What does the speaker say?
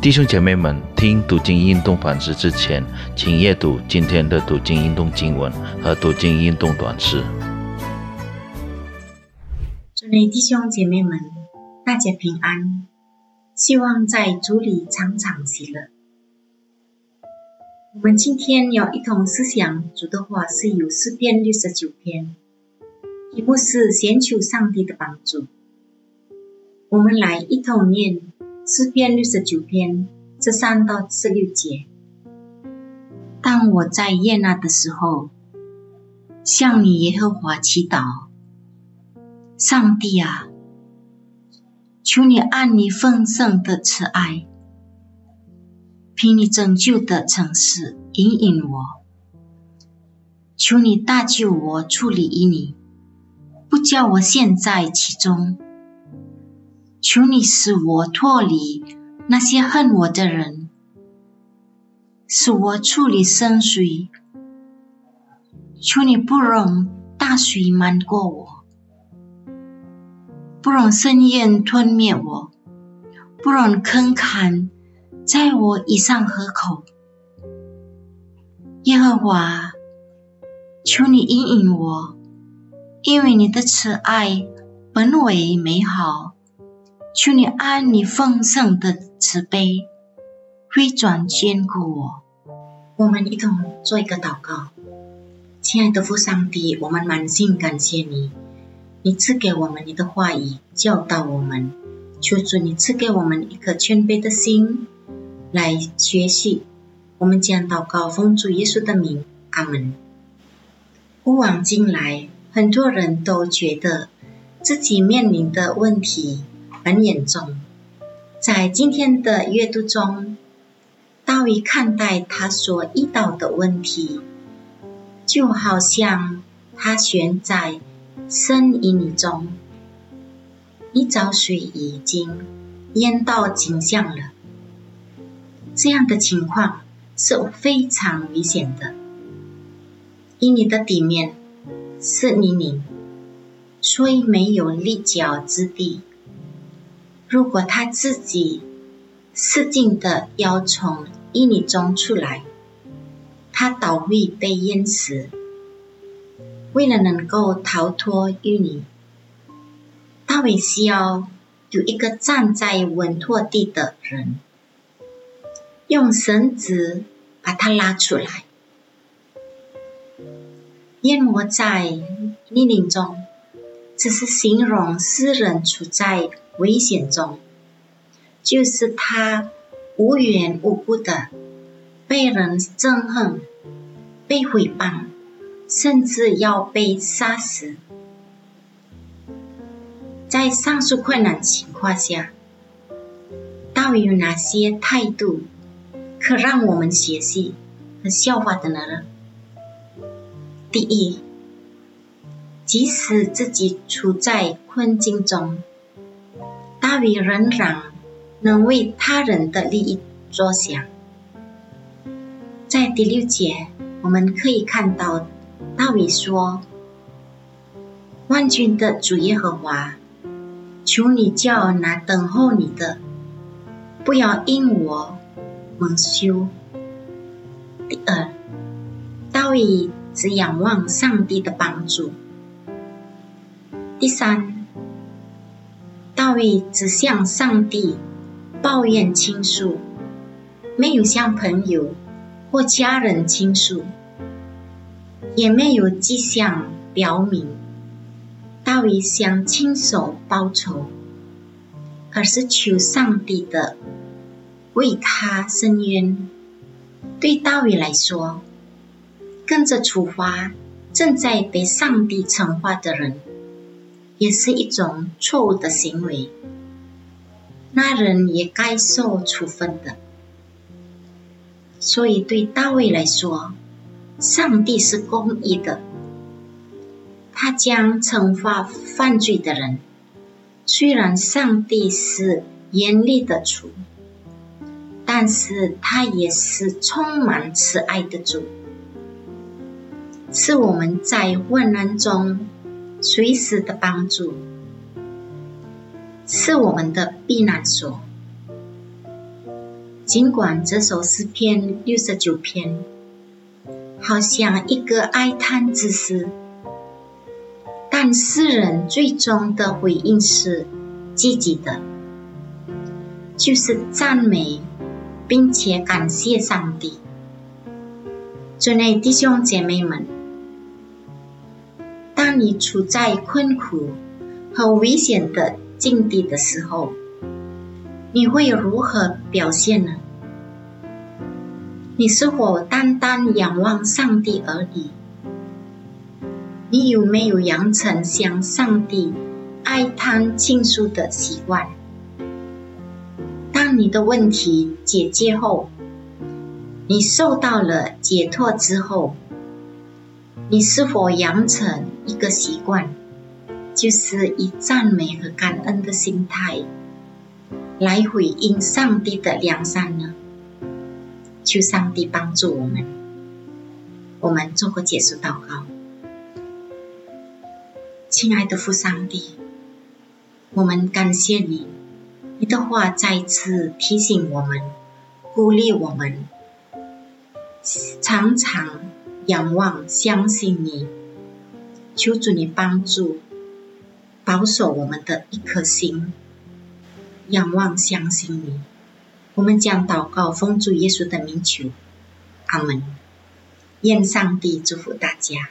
弟兄姐妹们，听读经运动反思之前，请阅读今天的读经运动经文和读经运动短诗。祝你弟兄姐妹们，大家平安，希望在主里常常喜乐。我们今天要一同思想主的话，是有诗篇六十九篇，题目是寻求上帝的帮助。我们来一同念。诗篇六十九篇十三到十六节。当我在耶那的时候，向你耶和华祈祷，上帝啊，求你按你丰盛的慈爱，凭你拯救的城市引引我，求你搭救我，处理于你，不叫我陷在其中。求你使我脱离那些恨我的人，使我处理深水。求你不容大水漫过我，不容深渊吞灭我，不容坑坎在我以上河口。耶和华，求你引引我，因为你的慈爱本为美好。求你按你丰盛的慈悲，回转坚固我。我们一同做一个祷告，亲爱的父上帝，我们满心感谢你，你赐给我们你的话语，教导我们。求主你赐给我们一颗谦卑的心来学习。我们将祷告奉主耶稣的名，阿门。古往今来，很多人都觉得自己面临的问题。很严重。在今天的阅读中，大卫看待他所遇到的问题，就好像他悬在深渊中，一沼水已经淹到颈项了。这样的情况是非常危险的，因你的底面是泥泞，所以没有立脚之地。如果他自己使劲的要从淤泥中出来，他倒会被淹死。为了能够逃脱淤泥，大卫需要有一个站在稳妥地的人，用绳子把他拉出来。淹没在泥泞中，只是形容诗人处在。危险中，就是他无缘无故的被人憎恨、被诽谤，甚至要被杀死。在上述困难情况下，到底有哪些态度可让我们学习和效法的呢？第一，即使自己处在困境中。大卫仍然能为他人的利益着想。在第六节，我们可以看到大卫说：“万军的主耶和华，求你叫那等候你的，不要因我蒙羞。”第二，大卫只仰望上帝的帮助。第三。大卫只向上帝抱怨倾诉，没有向朋友或家人倾诉，也没有迹象表明大卫想亲手报仇，而是求上帝的为他伸冤。对大卫来说，跟着处罚正在被上帝惩罚的人。也是一种错误的行为，那人也该受处分的。所以对大卫来说，上帝是公义的，他将惩罚犯罪的人。虽然上帝是严厉的主，但是他也是充满慈爱的主，是我们在患难中。随时的帮助是我们的避难所。尽管这首诗篇六十九篇好像一个哀叹之诗，但诗人最终的回应是积极的，就是赞美并且感谢上帝。尊爱弟兄姐妹们，当你处在困苦和危险的境地的时候，你会如何表现呢？你是否单单仰望上帝而已？你有没有养成向上帝哀叹倾诉的习惯？当你的问题解决后，你受到了解脱之后，你是否养成一个习惯，就是以赞美和感恩的心态来回应上帝的良善呢？求上帝帮助我们。我们做个结束祷告，亲爱的父上帝，我们感谢你，你的话再次提醒我们，鼓励我们。常常仰望、相信你，求主你帮助、保守我们的一颗心，仰望、相信你。我们将祷告奉主耶稣的名求，阿门。愿上帝祝福大家。